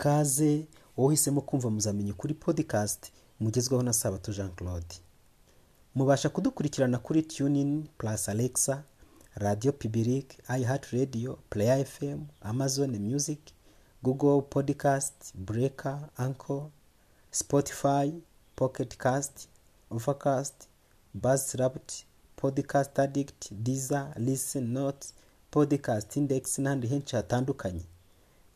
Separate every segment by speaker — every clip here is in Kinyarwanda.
Speaker 1: ikaze wowe uhisemo kumva muzamenye kuri podcast mugezweho na sabato jean claude mubasha kudukurikirana kuri tunin plus alexa radio public iheart radio player fm amazon music google podcast breaker anchor spotify pocket cast overcast buzzsprout podcast addict deezer listen notes podcast index n'ahandi henshi hatandukanye.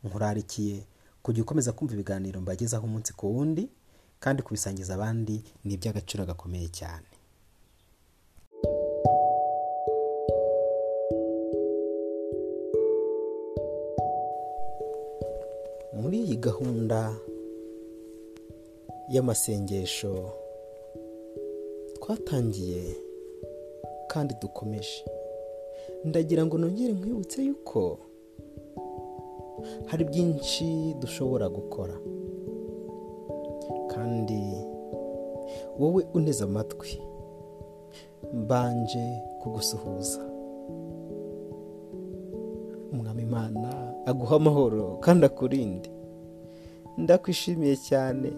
Speaker 1: Nkurarikiye kujya ukomeza kumva ibiganiro mbagezaho umunsi ku wundi kandi kubisangiza abandi ni iby'agaciro gakomeye cyane. Muri iyi gahunda y'amasengesho twatangiye kandi dukomeje. Ndagira ngo nongere nkwibutse yuko hari byinshi dushobora gukora. Kandi wowe uneze amatwi mbanje kugusuhuza. Umwami imana aguha amahoro kandi akurinde. Ndakwishimiye cyane.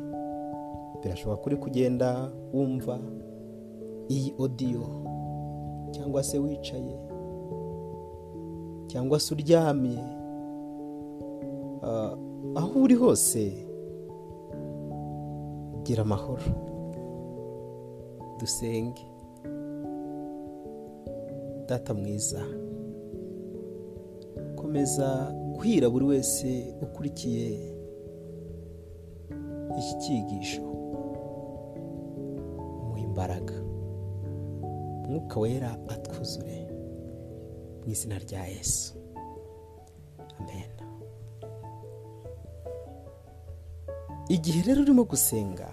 Speaker 1: Birashoboka kuri kugenda wumva iyi odiyo cyangwa se wicaye. Cyangwa se uryamye. Aho uri hose gira amahoro. Dusenge. Data mwiza. Komeza guhira buri wese ukurikiye iki cyigisho. Mu imbaraga. Mwuka wera atwuzure mu izina rya yesu. Amen. Igihe rero urimo gusenga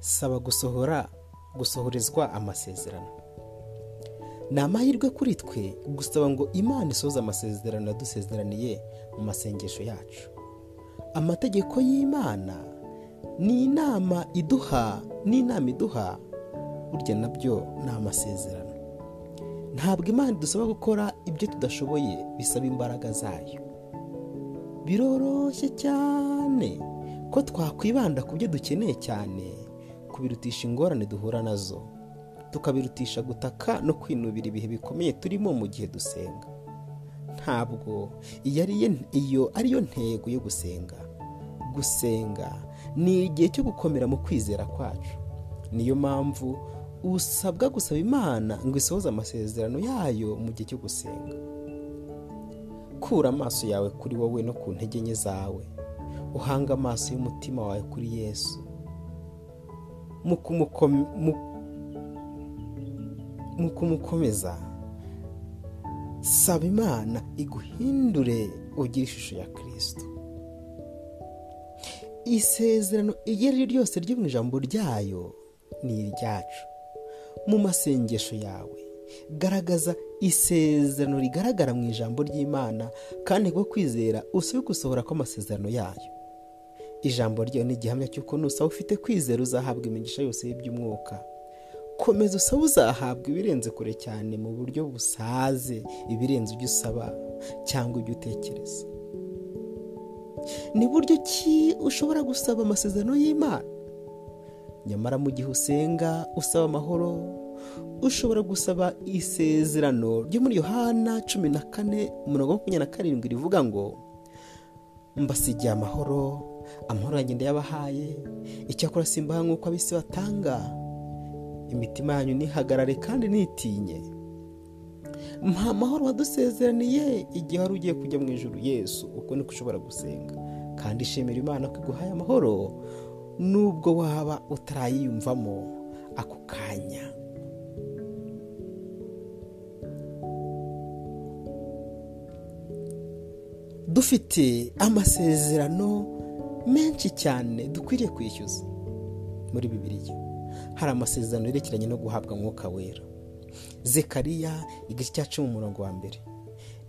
Speaker 1: saba gusohora gusohorezwa amasezerano. Ni amahirwe kuri twe gusaba ngo imana isohoze amasezerano yadusezeraniye mu masengesho yacu. Amategeko y'imana ni inama iduha n'inama iduha burya na byo ni amasezerano. Ntabwo imana idusaba gukora ibyo tudashoboye bisaba imbaraga zayo. Biroroshye cyane. Ko twakwibanda ku byo dukeneye cyane kubirutisha ingorane duhura na zo tukabirutisha gutaka no kwinubira ibihe bikomeye turimo mu gihe dusenga. Ntabwo iyo ari ariyo ntego yo gusenga. Gusenga ni igihe cyo gukomera mu kwizera kwacu. Niyo mpamvu usabwa gusaba imana ngo isohoze amasezerano yayo mu gihe cyo gusenga. Kura amaso yawe kuri wowe no ku ntege nke zawe. Uhanga amaso y'umutima wawe kuri yesu. Mu kumukom- mu- mu kumukomeza saba imana iguhindure ugire ishusho ya kirisito isezerano iryo ari ryo ryose ryo mu ijambo ryayo ni iryacu. Mu masengesho yawe garagaza isezerano rigaragara mu ijambo ry'imana kandi bwo kwizera usabe gusohora kw'amasezerano yayo. Ijambo ryayo ni igihamya cy'uko nusaba ufite kwizera uzahabwa imigisha yose y'iby'umwuka. Komeza usaba uzahabwa ibirenze kure cyane mu buryo busaze ibirenze ibyo usaba cyangwa ibyo utekereza. Ni buryo ki ushobora gusaba amasezerano y'imana? Nyamara mu gihe usenga usaba amahoro ushobora gusaba isezerano ryo muri yohana cumi na kane umurongo makumyabiri na karindwi rivuga ngo mbasigiye amahoro amahoro yanjye ndayabahaye icyakora simbaha nk'uko ab'isi batanga. Imitima yanyu ntihagarare kandi ntitinye mpa amahoro wadusezeraniye igihe wari ugiye kujya mu ijoro yesu uko niko ushobora gusenga. Kandi ishimira imana ko iguhaye amahoro nubwo waba utarayiyumvamo ako kanya. Dufite amasezerano menshi cyane dukwiriye kwishyuza muri bibiliya. Hari amasezerano yerekeranye no guhabwa mwuka wera. Zekariya igice cya cumi umurongo wa mbere.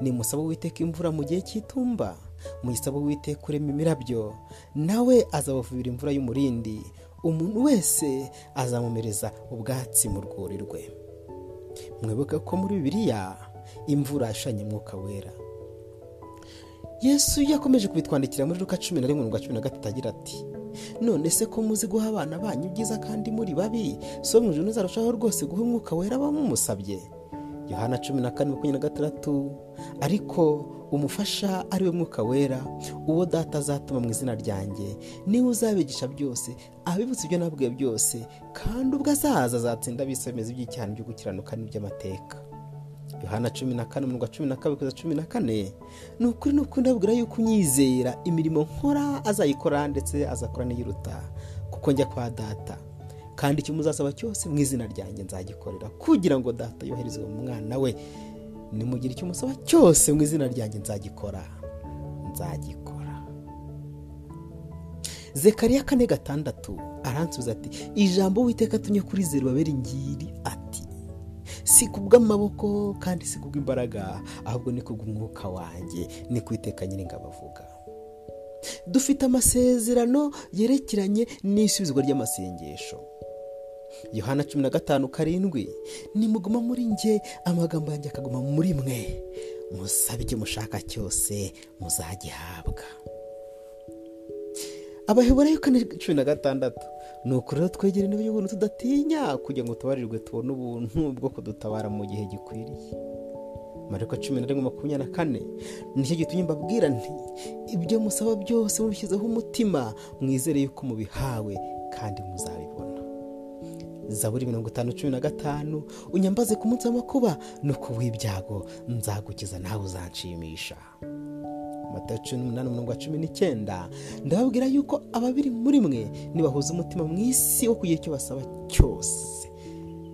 Speaker 1: Ni musaba witeka imvura mu gihe cy'itumba. Muyisaba witeka urema imirabyo. Nawe azabavubira imvura y'umurindi. Umuntu wese azamumereza ubwatsi mu rwuri rwe. Mwibuke ko muri bibiliya imvura ishanye mwuka wera. Yesu yakomeje kubitwandikira muri ruka cumi na rimwe mirongo cumi na gatatu agira ati none se ko muzi guha abana banyu ibyiza kandi muri babi? So mu ijoro ntizarushaho rwose guha umwuka wera bamumusabye. Yohana cumi na kane makumyabiri na gatandatu. Ariko umufasha ari we mwuka wera uwo data azatuma mu izina ryanjye. Niwe uzabigisha byose abibutsa ibyo nabwiye byose kandi ubwo azaza azatsinda abisomeza iby'icyaha byo gukiranuka n'iby'amateka. Yohana cumi na kane umurongo wa cumi na kabiri kugeza cumi na kane ni ukuri ni ukuri ndabwira yuko unyizera imirimo nkora azayikora ndetse azakora n'iyiruta kuko njya kwa data. Kandi icyo muzasaba cyose mu izina ryanjye nzagikorera kugira ngo data yoherezwe mu mwana we. Nimugire icyo musaba cyose mu izina ryanjye nzagikora nzagikora. Zekariya kane gatandatu aransubiza ati ijambo witeka tunye kuri zeru babiri ngiri. ati si kubw'amaboko kandi si kubw'imbaraga ahubwo ni kubw'umwuka wanjye. Ni kwiteka nyiringabo avuga dufite amasezerano yerekeranye n'isubizwa ry'amasengesho. Yohana cumi na gatanu karindwi. Nimuguma muri nge amagambo yanjye akaguma muri mwe. Musabe icyo mushaka cyose muzagihabwa. Abaheburayo kane cumi na gatandatu. Ni uku rero twegera intebe y'ubuntu tudatinya kugira ngo tubarirwe tubone ubuntu bwo kudutabara mu gihe gikwiriye. Mariko cumi na rimwe makumyabiri na kane ni cyo gitumye mbabwira nti ibyo musaba byose mubishyizeho umutima mwizere yuko mubihawe kandi muzabibona. Zaburi mirongo itanu cumi na gatanu unyambaze ku munsi w'amakuba no ku nzagukiza nawe uzanshimisha matayo cumi n'umunani umurongo wa cumi n'icyenda. Ndababwira yuko ababiri muri mwe nibahuza umutima mu isi wo kugira icyo basaba cyose.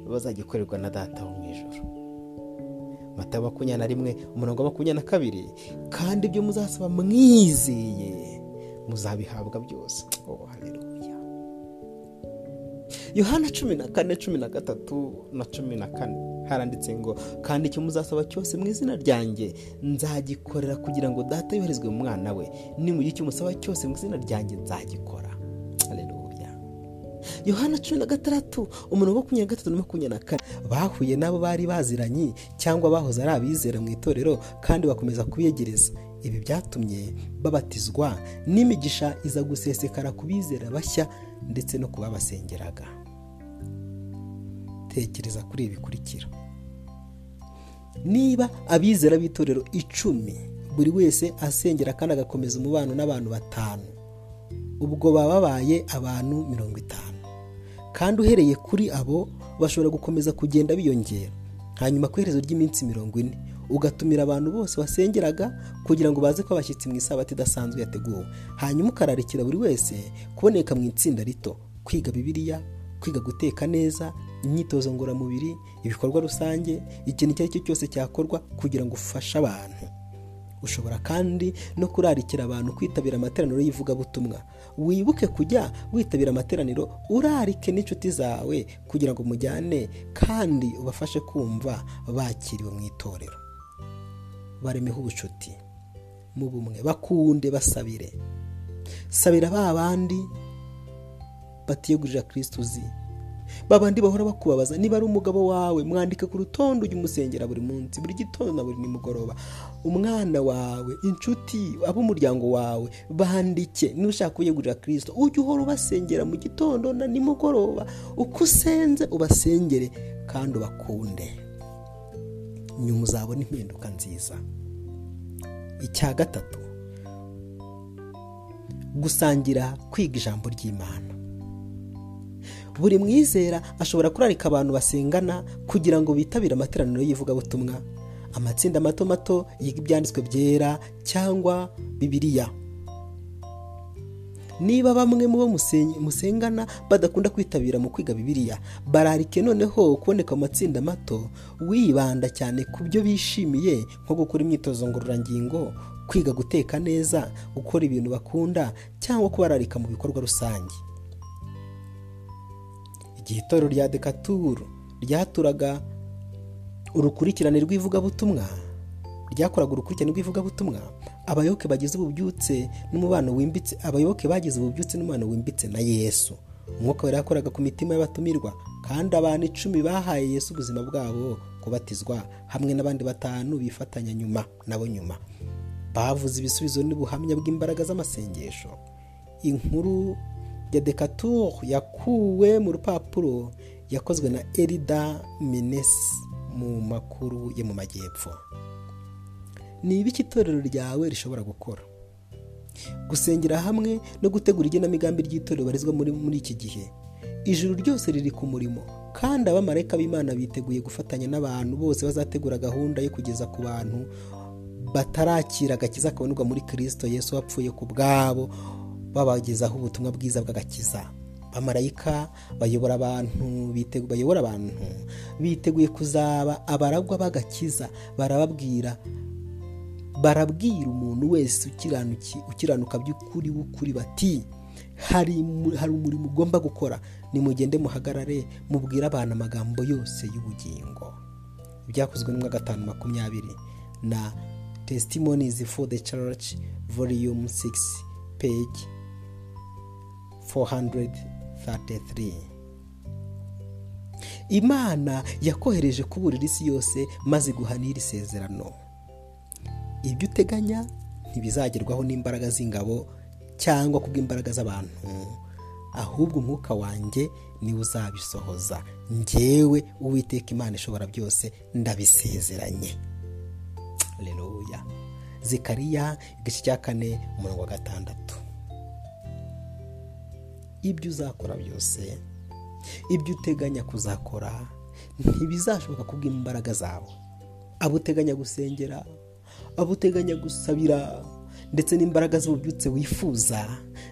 Speaker 1: Bazagikorerwa na data wo mu ijoro matayo makumyabiri na rimwe umurongo wa makumyabiri na kabiri. Kandi ibyo muzasaba mwizeye. Muzabihabwa byose. Oh yohana cumi na kane cumi na gatatu na cumi na kane. Haranditse ngo kandi icyo muzasaba cyose mu izina ryanjye nzagikorera kugira ngo data yoherezwe mu mwana we. Nimugire icyo musaba cyose mu izina ryanjye nzagikora. Yohana cumi na gatandatu umurongo makumyabiri na gatatu na makumyabiri na kane. Bahuye n'abo bari baziranye cyangwa bahoze ari abizera mu itorero kandi bakomeza kubiyegereza ibi byatumye babatizwa n'imigisha iza gusesekara ku bizera bashya ndetse no ku babasengeraga. Tekereza kuri ibi bikurikira. Niba abizera b'itorero icumi buri wese asengera kandi agakomeza umubano n'abantu batanu ubwo baba babaye abantu mirongo itanu. Kandi uhereye kuri abo bashobora gukomeza kugenda biyongera. Hanyuma ku iherezo ry'iminsi mirongo ine ugatumira abantu bose wasengeraga kugira ngo baze ko abashyitsi mu isabati idasanzwe yateguwe. Hanyuma ukararikira buri wese kuboneka mu itsinda rito kwiga bibiliya kwiga guteka neza imyitozo ngororamubiri ibikorwa rusange ikintu icyo ari cyo cyose cyakorwa kugira ngo ufashe abantu. Ushobora kandi no kurarikira abantu kwitabira amateraniro y'ivugabutumwa. Wibuke kujya witabira amateraniro urarike n'inshuti zawe kugira ngo mujyane kandi ubafashe kumva bakiriwe mu itorero. Baremeho ubucuti. Mu bumwe bakunde basabire. Sabira ba bandi batiyegurira kirisiti uzi. Babandi bahora bakubabaza niba ari umugabo wawe mwandike ku rutonde ujya umusengera buri munsi buri gitondo na buri nimugoroba. Umwana wawe inshuti ab'umuryango wawe bandike niba ushaka kuyegurira kirisito ujye uhora ubasengera mu gitondo na nimugoroba uko usenze ubasengere kandi ubakunde. Nyuma uzabona impinduka nziza. Icya gatatu gusangira kwiga ijambo ry'imana. Buri mwizera ashobora kurarika abantu basengana kugira ngo bitabire amateraniro y'ivugabutumwa. Amatsinda mato mato yiga ibyanditswe byera cyangwa bibiliya. Niba bamwe mu bo musengana badakunda kwitabira mu kwiga bibiliya bararike noneho kuboneka mu matsinda mato wibanda cyane ku byo bishimiye nko gukora imyitozo ngororangingo kwiga guteka neza gukora ibintu bakunda cyangwa kubararika mu bikorwa rusange. Igihe itorero rya dekaturu ryaturaga urukurikirane rw'ivugabutumwa ryakoraga urukurikirane rw'ivugabutumwa abayoboke bagize ububyutse n'umubano wimbitse abayoboke bagize ububyutse n'umubano wimbitse na yesu. Umwuka wera yakoraga ku mitima y'abatumirwa kandi abantu icumi bahaye yesu ubuzima bwabo kubatizwa hamwe n'abandi batanu bifatanya nyuma nabo nyuma. Bavuze ibisubizo n'ubuhamya bw'imbaraga z'amasengesho. Inkuru ya decatur yakuwe mu rupapuro yakozwe na erida minesi mu makuru yo mu majyepfo. Ni ibiki itorero ryawe rishobora gukora? Gusengera hamwe no gutegura igenamigambi ry'itorero barizwa muri iki gihe. Ijuru ryose riri ku murimo kandi abamarayika b'imana biteguye gufatanya n'abantu bose bazategura gahunda yo kugeza ku bantu batarakira agakiza kabonerwa muri kirisito yesu wapfuye ku bwabo babagezaho ubutumwa bwiza bw'agakiza. Abamarayika bayobora abantu bayobora abantu. Biteguye kuzaba abaragwa b'agakiza. Barababwira barabwira umuntu wese ukiranuka by'ukuri w'ukuri bati hari umurimo ugomba gukora. Nimugende muhagarare mubwire abantu amagambo yose y'ubugingo. Byakozwe n'umwa gatanu makumyabiri na testimonies for the church volume 6 page 433 imana yakohereje kuburira isi yose maze guhana iri sezerano. Ibyo uteganya ntibizagerwaho n'imbaraga z'ingabo cyangwa kubw'imbaraga z'abantu ahubwo umwuka wanjye ni we uzabisohoza. Ngewe uwiteka imana ishobora byose ndabisezeranye. Reruya zikariya igice cya kane umurongo wa gatandatu. Ibyo uzakora byose ibyo uteganya kuzakora ntibizashoboka kubw'imbaraga zawe. Abo uteganya gusengera abo uteganya gusabira ndetse n'imbaraga z'ububyutse wifuza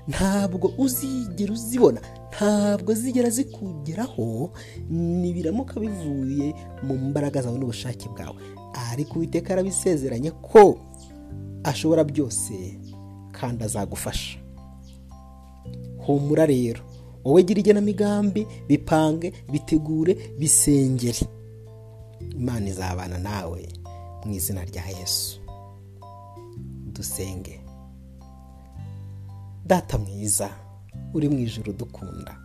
Speaker 1: ntabwo uzigera uzibona ntabwo zigera zikugeraho nibiramuka bivuye mu mbaraga zawe n'ubushake bwawe. Ariko uwiteka arabisezeranye ko ashobora byose kandi azagufasha. Humura rero. Wowe gira igenamigambi bipange bitegure bisengere. Imana izabana nawe mu izina rya yesu. Dusenge. Data mwiza uri mu ijoro dukunda.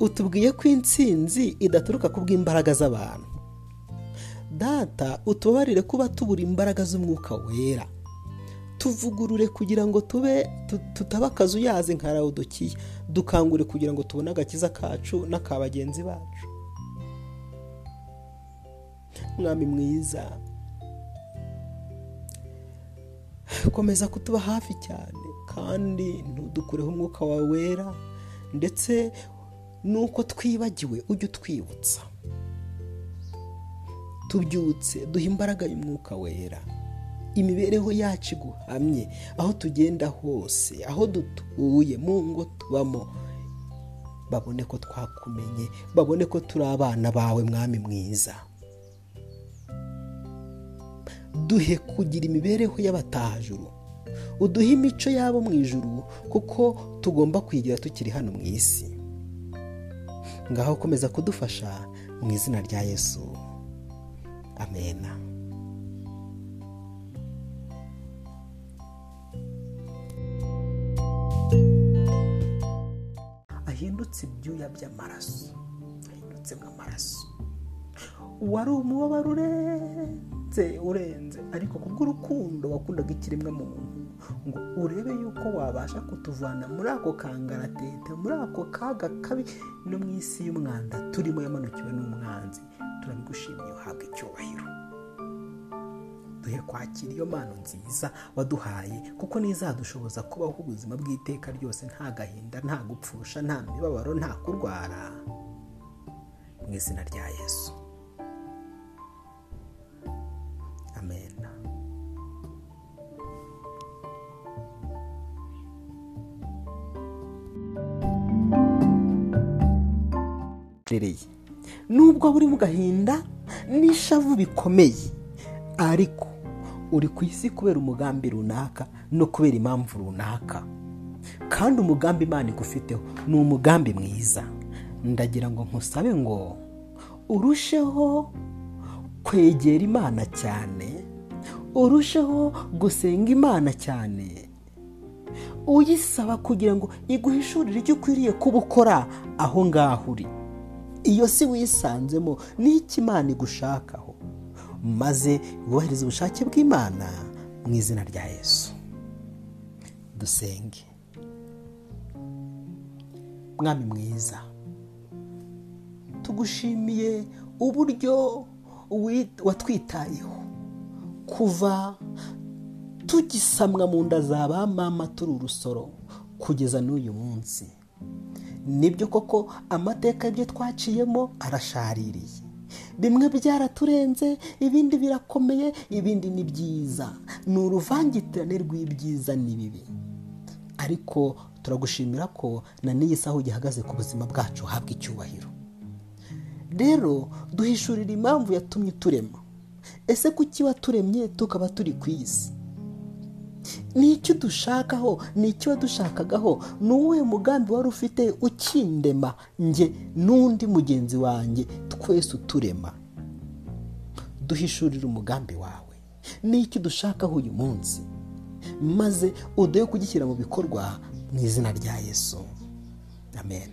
Speaker 1: Utubwiye ko intsinzi idaturuka ku bw'imbaraga z'abantu. Data utubabarire kuba tubura imbaraga z'umwuka wera. Tuvugurure kugira ngo tube tutaba akazu yaze nka rawudokiya dukangure kugira ngo tubone agakiza kacu n'aka bagenzi bacu. Mwami mwiza komeza kutuba hafi cyane kandi ntudukureho umwuka wawe wera ndetse nuko twibagiwe ujye utwibutsa. Tubyutse duha imbaraga y'umwuka wera. Imibereho yacu iguhamye aho tugenda hose aho dutuye mu ngo tubamo babone ko twakumenye babone ko turi abana bawe mwami mwiza. Duhe kugira imibereho y'abatahajuru uduhe imico yabo mu ijuru kuko tugomba kwigira tukiri hano mu isi. Ngaho komeza kudufasha mu izina rya yesu. Amena ahindutse ibyuya by'amaraso. Ahindutse nk'amaraso wari umubabaro urenze urenze. Ariko kubw'urukundo wakundaga ikiremwa muntu ngo urebe yuko wabasha kutuvana muri ako kangaratete muri ako kaga kabi no mu isi y'umwanda turimo yamanukiwe n'umwanzi. Turabigushimiye uhabwa icyubahiro. Duhe kwakira iyo mpano nziza waduhaye kuko n'izadushoboza kubaho ubuzima bw'iteka ryose nta gahinda nta gupfusha nta mibabaro nta kurwara. Mu izina rya yesu. Amen. Nubwo buri mu gahinda n'ishavu bikomeye ariko uri ku isi kubera umugambi runaka no kubera impamvu runaka. Kandi umugambi imana igufiteho ni umugambi mwiza. Ndagira ngo nkusabe ngo urusheho kwegera imana cyane urusheho gusenga imana cyane. Uyisaba kugira ngo iguhishurire icyo ukwiriye kuba ukora aho ngaho uri. Iyo si wisanzemo n'icyo imana igushakaho? Maze wubahiriza ubushake bw'imana mu izina rya yesu. Dusenge. Mwami mwiza tugushimiye uburyo watwitayeho. Kuva tugisamwa mu nda za ba mama turi urusoro kugeza n'uyu munsi. Nibyo koko amateka y'ibyo twaciyemo arashaririye. Bimwe byaraturenze ibindi birakomeye ibindi ni byiza. Ni uruvangitirane rw'ibyiza n'ibibi ariko turagushimira ko na n'iyi saha ugihagaze ku buzima bwacu habwa icyubahiro. Rero duhishurira impamvu yatumye uturema ese kuki waturemye tukaba turi ku isi? Ni icyo dushakaho? Ni icyo wadushakagaho? Ni uwuhe mugambi wari ufite ukindema? Nge n'undi mugenzi wanjye twese uturema. Duhishurire umugambi wawe. Ni icyo dushakaho uyu munsi? Maze uduhe kugishyira mu bikorwa mu izina rya yesu. Amen.